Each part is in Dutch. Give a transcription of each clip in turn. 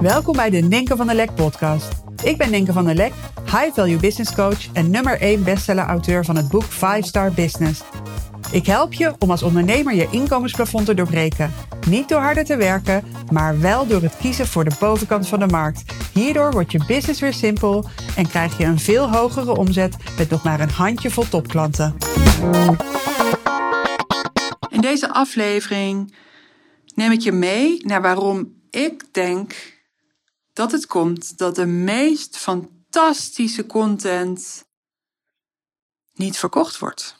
Welkom bij de Ninke van der Lek podcast. Ik ben Ninke van der Lek, high value business coach en nummer 1 bestseller auteur van het boek 5 Star Business. Ik help je om als ondernemer je inkomensplafond te doorbreken. Niet door harder te werken, maar wel door het kiezen voor de bovenkant van de markt. Hierdoor wordt je business weer simpel en krijg je een veel hogere omzet met nog maar een handjevol topklanten. In deze aflevering neem ik je mee naar waarom ik denk dat het komt dat de meest fantastische content niet verkocht wordt.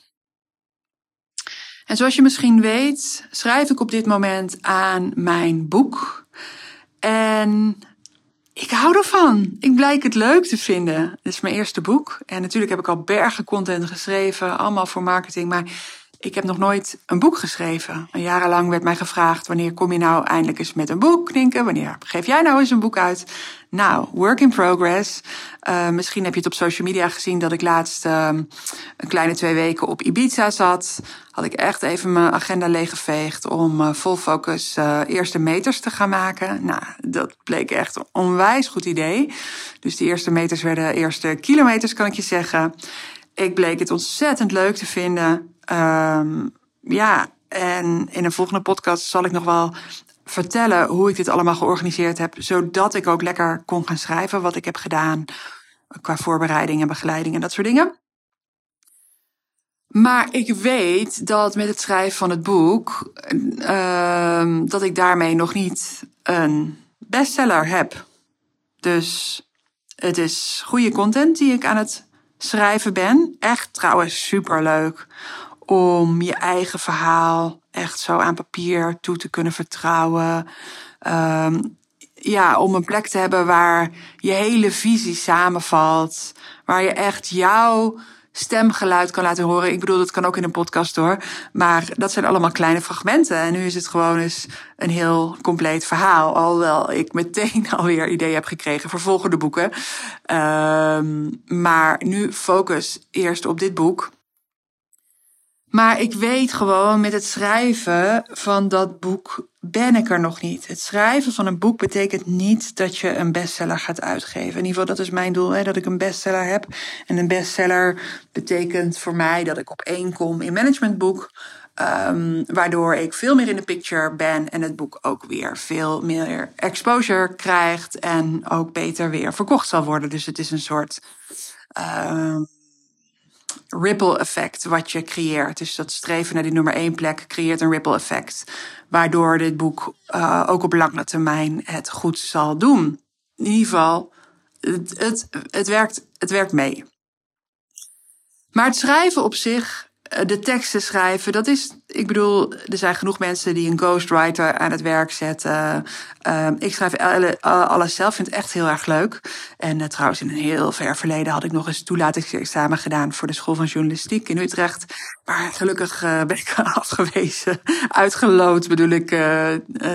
En zoals je misschien weet, schrijf ik op dit moment aan mijn boek. En ik hou ervan. Ik blijk het leuk te vinden. Dit is mijn eerste boek. En natuurlijk heb ik al bergen content geschreven, allemaal voor marketing. Maar ik heb nog nooit een boek geschreven. Jarenlang werd mij gevraagd: wanneer kom je nou eindelijk eens met een boek, Ninke? Wanneer geef jij nou eens een boek uit? Nou, work in progress. Uh, misschien heb je het op social media gezien dat ik laatst uh, een kleine twee weken op Ibiza zat. Had ik echt even mijn agenda leeggeveegd om vol focus eerste meters te gaan maken. Nou, dat bleek echt een onwijs goed idee. Dus die eerste meters werden eerste kilometers, kan ik je zeggen. Ik bleek het ontzettend leuk te vinden. Um, ja, en in een volgende podcast zal ik nog wel vertellen hoe ik dit allemaal georganiseerd heb, zodat ik ook lekker kon gaan schrijven wat ik heb gedaan qua voorbereiding en begeleiding en dat soort dingen. Maar ik weet dat met het schrijven van het boek, uh, dat ik daarmee nog niet een bestseller heb. Dus het is goede content die ik aan het schrijven ben. Echt trouwens superleuk om je eigen verhaal echt zo aan papier toe te kunnen vertrouwen. Um, ja, om een plek te hebben waar je hele visie samenvalt. Waar je echt jouw stemgeluid kan laten horen. Ik bedoel, dat kan ook in een podcast hoor. Maar dat zijn allemaal kleine fragmenten. En nu is het gewoon eens een heel compleet verhaal. Alhoewel ik meteen alweer ideeën heb gekregen voor volgende boeken. Um, maar nu focus eerst op dit boek. Maar ik weet gewoon met het schrijven van dat boek ben ik er nog niet. Het schrijven van een boek betekent niet dat je een bestseller gaat uitgeven. In ieder geval, dat is mijn doel, hè, dat ik een bestseller heb. En een bestseller betekent voor mij dat ik op één kom in managementboek. Um, waardoor ik veel meer in de picture ben en het boek ook weer veel meer exposure krijgt en ook beter weer verkocht zal worden. Dus het is een soort um, ripple effect wat je creëert. Dus dat streven naar die nummer één plek creëert een ripple effect. Waardoor dit boek uh, ook op lange termijn het goed zal doen. In ieder geval, het, het, het, werkt, het werkt mee. Maar het schrijven op zich eh, de teksten schrijven, dat is, ik bedoel, er zijn genoeg mensen die een ghostwriter aan het werk zetten. Uh, ik schrijf alles zelf, vind het echt heel erg leuk. En uh, trouwens, in een heel ver verleden had ik nog eens toelatingsexamen gedaan voor de School van Journalistiek in Utrecht. Maar gelukkig uh, ben ik afgewezen, uitgeloot bedoel ik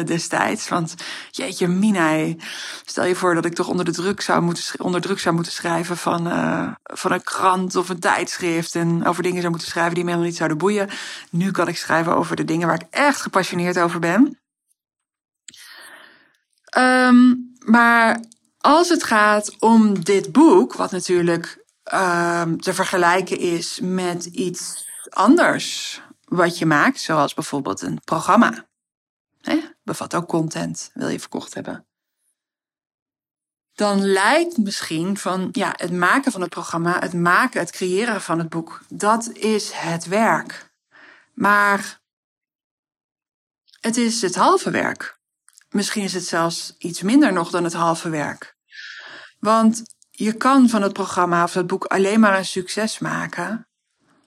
destijds. Want jeetje, Mina, stel je voor dat ik toch onder, de druk zou moeten, onder druk zou moeten schrijven van, van een krant of een tijdschrift. En over dingen zou moeten schrijven die helemaal niet zouden boeien. Nu kan ik schrijven over de dingen waar ik echt gepassioneerd over ben. Um, maar als het gaat om dit boek, wat natuurlijk um, te vergelijken is met iets anders wat je maakt, zoals bijvoorbeeld een programma. Hè? Bevat ook content, wil je verkocht hebben. Dan lijkt misschien van ja, het maken van het programma, het maken, het creëren van het boek, dat is het werk. Maar het is het halve werk. Misschien is het zelfs iets minder nog dan het halve werk. Want je kan van het programma of het boek alleen maar een succes maken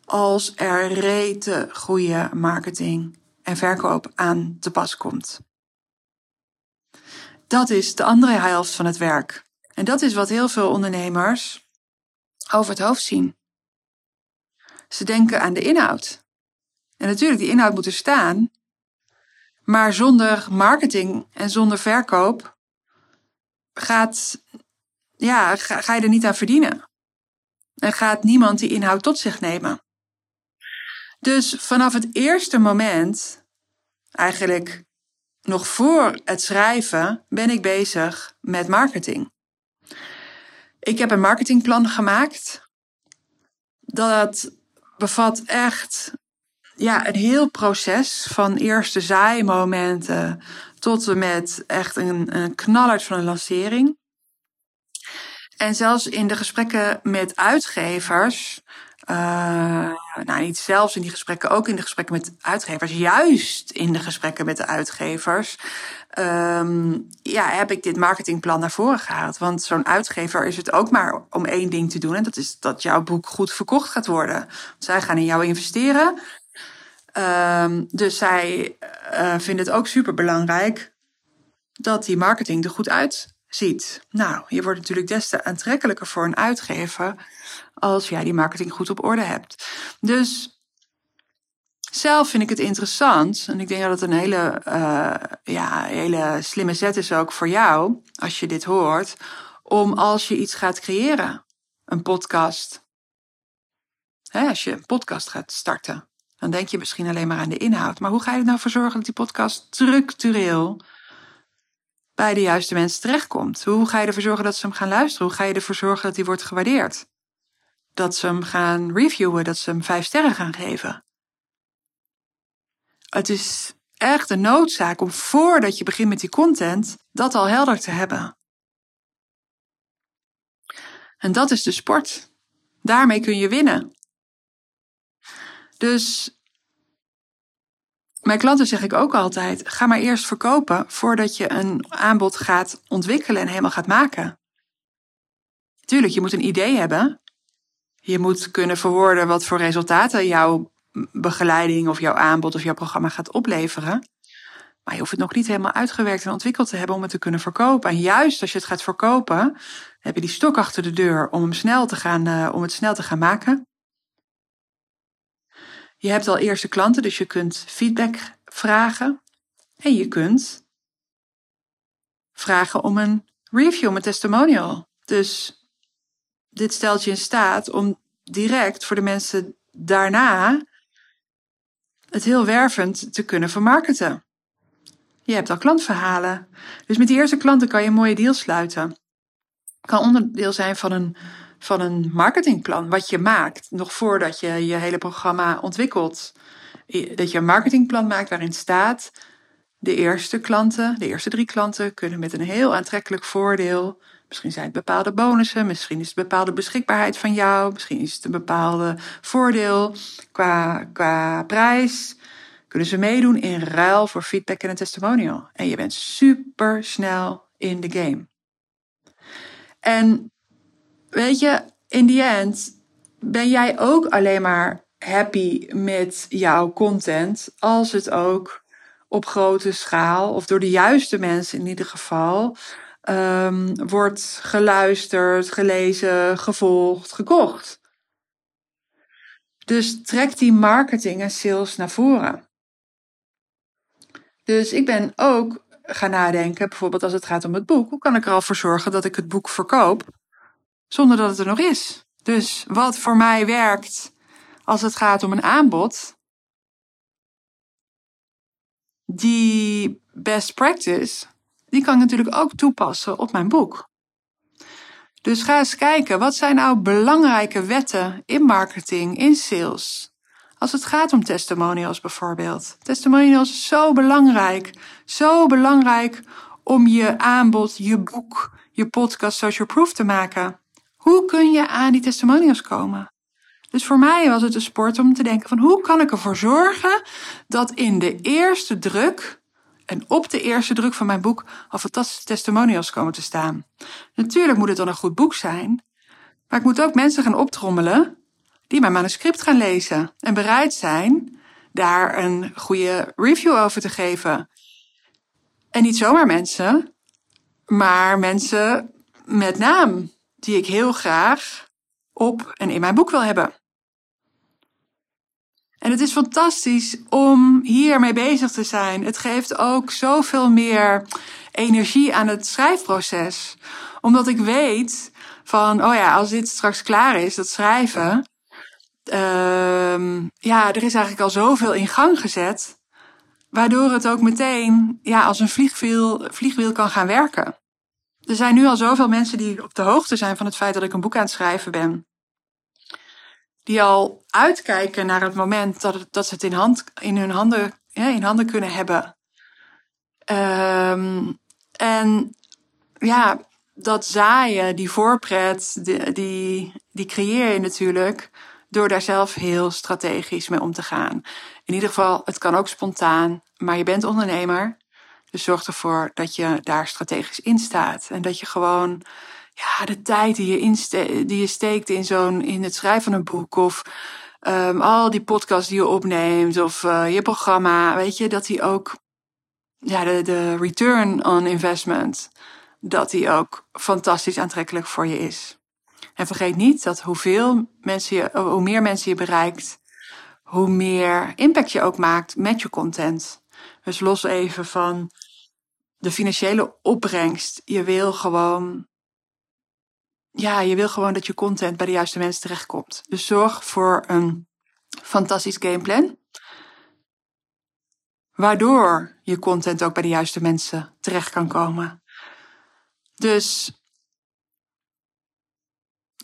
als er rete goede marketing en verkoop aan te pas komt. Dat is de andere helft van het werk. En dat is wat heel veel ondernemers over het hoofd zien. Ze denken aan de inhoud. En natuurlijk, die inhoud moet er staan. Maar zonder marketing en zonder verkoop gaat, ja, ga, ga je er niet aan verdienen. En gaat niemand die inhoud tot zich nemen. Dus vanaf het eerste moment, eigenlijk nog voor het schrijven ben ik bezig met marketing. Ik heb een marketingplan gemaakt. Dat bevat echt ja, een heel proces van eerste zaaimomenten tot en met echt een, een knallert van een lancering. En zelfs in de gesprekken met uitgevers, uh, nou niet zelfs in die gesprekken, ook in de gesprekken met uitgevers, juist in de gesprekken met de uitgevers, um, ja, heb ik dit marketingplan naar voren gehaald. Want zo'n uitgever is het ook maar om één ding te doen en dat is dat jouw boek goed verkocht gaat worden. Zij gaan in jou investeren. Um, dus zij uh, vinden het ook super belangrijk dat die marketing er goed uitziet. Nou, je wordt natuurlijk des te aantrekkelijker voor een uitgever als jij die marketing goed op orde hebt. Dus zelf vind ik het interessant en ik denk dat het een hele, uh, ja, hele slimme zet is ook voor jou als je dit hoort, om als je iets gaat creëren, een podcast. Hè, als je een podcast gaat starten, dan denk je misschien alleen maar aan de inhoud. Maar hoe ga je er nou voor zorgen dat die podcast structureel bij de juiste mensen terechtkomt? Hoe ga je ervoor zorgen dat ze hem gaan luisteren? Hoe ga je ervoor zorgen dat hij wordt gewaardeerd? Dat ze hem gaan reviewen, dat ze hem vijf sterren gaan geven. Het is echt een noodzaak om voordat je begint met die content, dat al helder te hebben. En dat is de sport. Daarmee kun je winnen. Dus mijn klanten zeg ik ook altijd: ga maar eerst verkopen voordat je een aanbod gaat ontwikkelen en helemaal gaat maken. Tuurlijk, je moet een idee hebben. Je moet kunnen verwoorden wat voor resultaten jouw begeleiding of jouw aanbod of jouw programma gaat opleveren. Maar je hoeft het nog niet helemaal uitgewerkt en ontwikkeld te hebben om het te kunnen verkopen. En juist als je het gaat verkopen, heb je die stok achter de deur om, hem snel te gaan, uh, om het snel te gaan maken. Je hebt al eerste klanten, dus je kunt feedback vragen. En je kunt vragen om een review, een testimonial. Dus dit stelt je in staat om direct voor de mensen daarna het heel wervend te kunnen vermarkten. Je hebt al klantverhalen. Dus met die eerste klanten kan je een mooie deal sluiten. Kan onderdeel zijn van een van een marketingplan wat je maakt, nog voordat je je hele programma ontwikkelt. Dat je een marketingplan maakt waarin staat: de eerste klanten, de eerste drie klanten, kunnen met een heel aantrekkelijk voordeel. Misschien zijn het bepaalde bonussen, misschien is het bepaalde beschikbaarheid van jou, misschien is het een bepaalde voordeel qua, qua prijs. Kunnen ze meedoen in ruil voor feedback en een testimonial. En je bent super snel in de game. En weet je, in the end ben jij ook alleen maar happy met jouw content als het ook op grote schaal of door de juiste mensen in ieder geval um, wordt geluisterd, gelezen, gevolgd, gekocht. Dus trek die marketing en sales naar voren. Dus ik ben ook gaan nadenken, bijvoorbeeld als het gaat om het boek, hoe kan ik er al voor zorgen dat ik het boek verkoop zonder dat het er nog is. Dus wat voor mij werkt als het gaat om een aanbod, die best practice, die kan ik natuurlijk ook toepassen op mijn boek. Dus ga eens kijken, wat zijn nou belangrijke wetten in marketing, in sales? Als het gaat om testimonials bijvoorbeeld. Testimonials is zo belangrijk. Zo belangrijk om je aanbod, je boek, je podcast social proof te maken. Hoe kun je aan die testimonials komen? Dus voor mij was het een sport om te denken van hoe kan ik ervoor zorgen dat in de eerste druk en op de eerste druk van mijn boek al fantastische testimonials komen te staan. Natuurlijk moet het dan een goed boek zijn, maar ik moet ook mensen gaan optrommelen die mijn manuscript gaan lezen en bereid zijn daar een goede review over te geven. En niet zomaar mensen, maar mensen met naam die ik heel graag op en in mijn boek wil hebben. En het is fantastisch om hiermee bezig te zijn. Het geeft ook zoveel meer energie aan het schrijfproces. Omdat ik weet van, oh ja, als dit straks klaar is, dat schrijven. Uh, ja, er is eigenlijk al zoveel in gang gezet. Waardoor het ook meteen ja, als een vliegwiel, vliegwiel kan gaan werken. Er zijn nu al zoveel mensen die op de hoogte zijn van het feit dat ik een boek aan het schrijven ben. Die al uitkijken naar het moment dat, dat ze het in, hand, in hun handen, ja, in handen kunnen hebben. Um, en ja, dat zaaien, die voorpret, die, die, creëer je natuurlijk door daar zelf heel strategisch mee om te gaan. In ieder geval, het kan ook spontaan, maar je bent ondernemer. Dus zorg ervoor dat je daar strategisch in staat. En dat je gewoon ja, de tijd die je, die je steekt in, zo'n, in het schrijven van een boek of um, al die podcasts die je opneemt of uh, je programma, weet je, dat die ook, ja, de, de return on investment, dat die ook fantastisch aantrekkelijk voor je is. En vergeet niet dat hoeveel mensen je, hoe meer mensen je bereikt, hoe meer impact je ook maakt met je content. Dus los even van de financiële opbrengst. Je wil gewoon, ja, je wil gewoon dat je content bij de juiste mensen terechtkomt. Dus zorg voor een fantastisch gameplan. Waardoor je content ook bij de juiste mensen terecht kan komen. Dus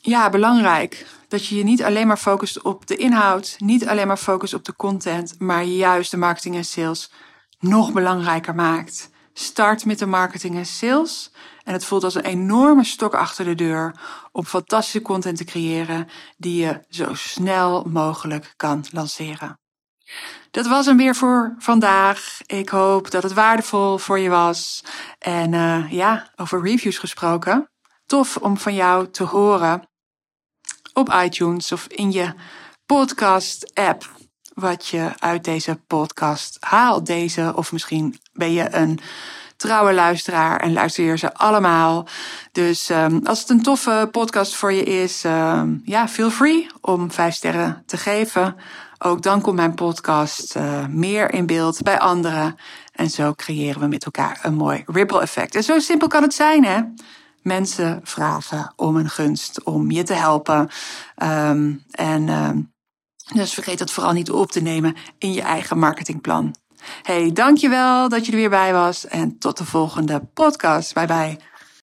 ja, belangrijk. Dat je je niet alleen maar focust op de inhoud, niet alleen maar focust op de content, maar juist de marketing en sales nog belangrijker maakt. Start met de marketing en sales. En het voelt als een enorme stok achter de deur om fantastische content te creëren die je zo snel mogelijk kan lanceren. Dat was hem weer voor vandaag. Ik hoop dat het waardevol voor je was. En uh, ja, over reviews gesproken. Tof om van jou te horen op iTunes of in je podcast-app. Wat je uit deze podcast haalt. Deze, of misschien ben je een trouwe luisteraar en luister je ze allemaal. Dus um, als het een toffe podcast voor je is, um, ja, feel free om vijf sterren te geven. Ook dan komt mijn podcast uh, meer in beeld bij anderen. En zo creëren we met elkaar een mooi ripple effect. En zo simpel kan het zijn, hè? Mensen vragen om een gunst, om je te helpen. Um, en dus vergeet dat vooral niet op te nemen in je eigen marketingplan. Hey, dankjewel dat je er weer bij was en tot de volgende podcast. Bye bye.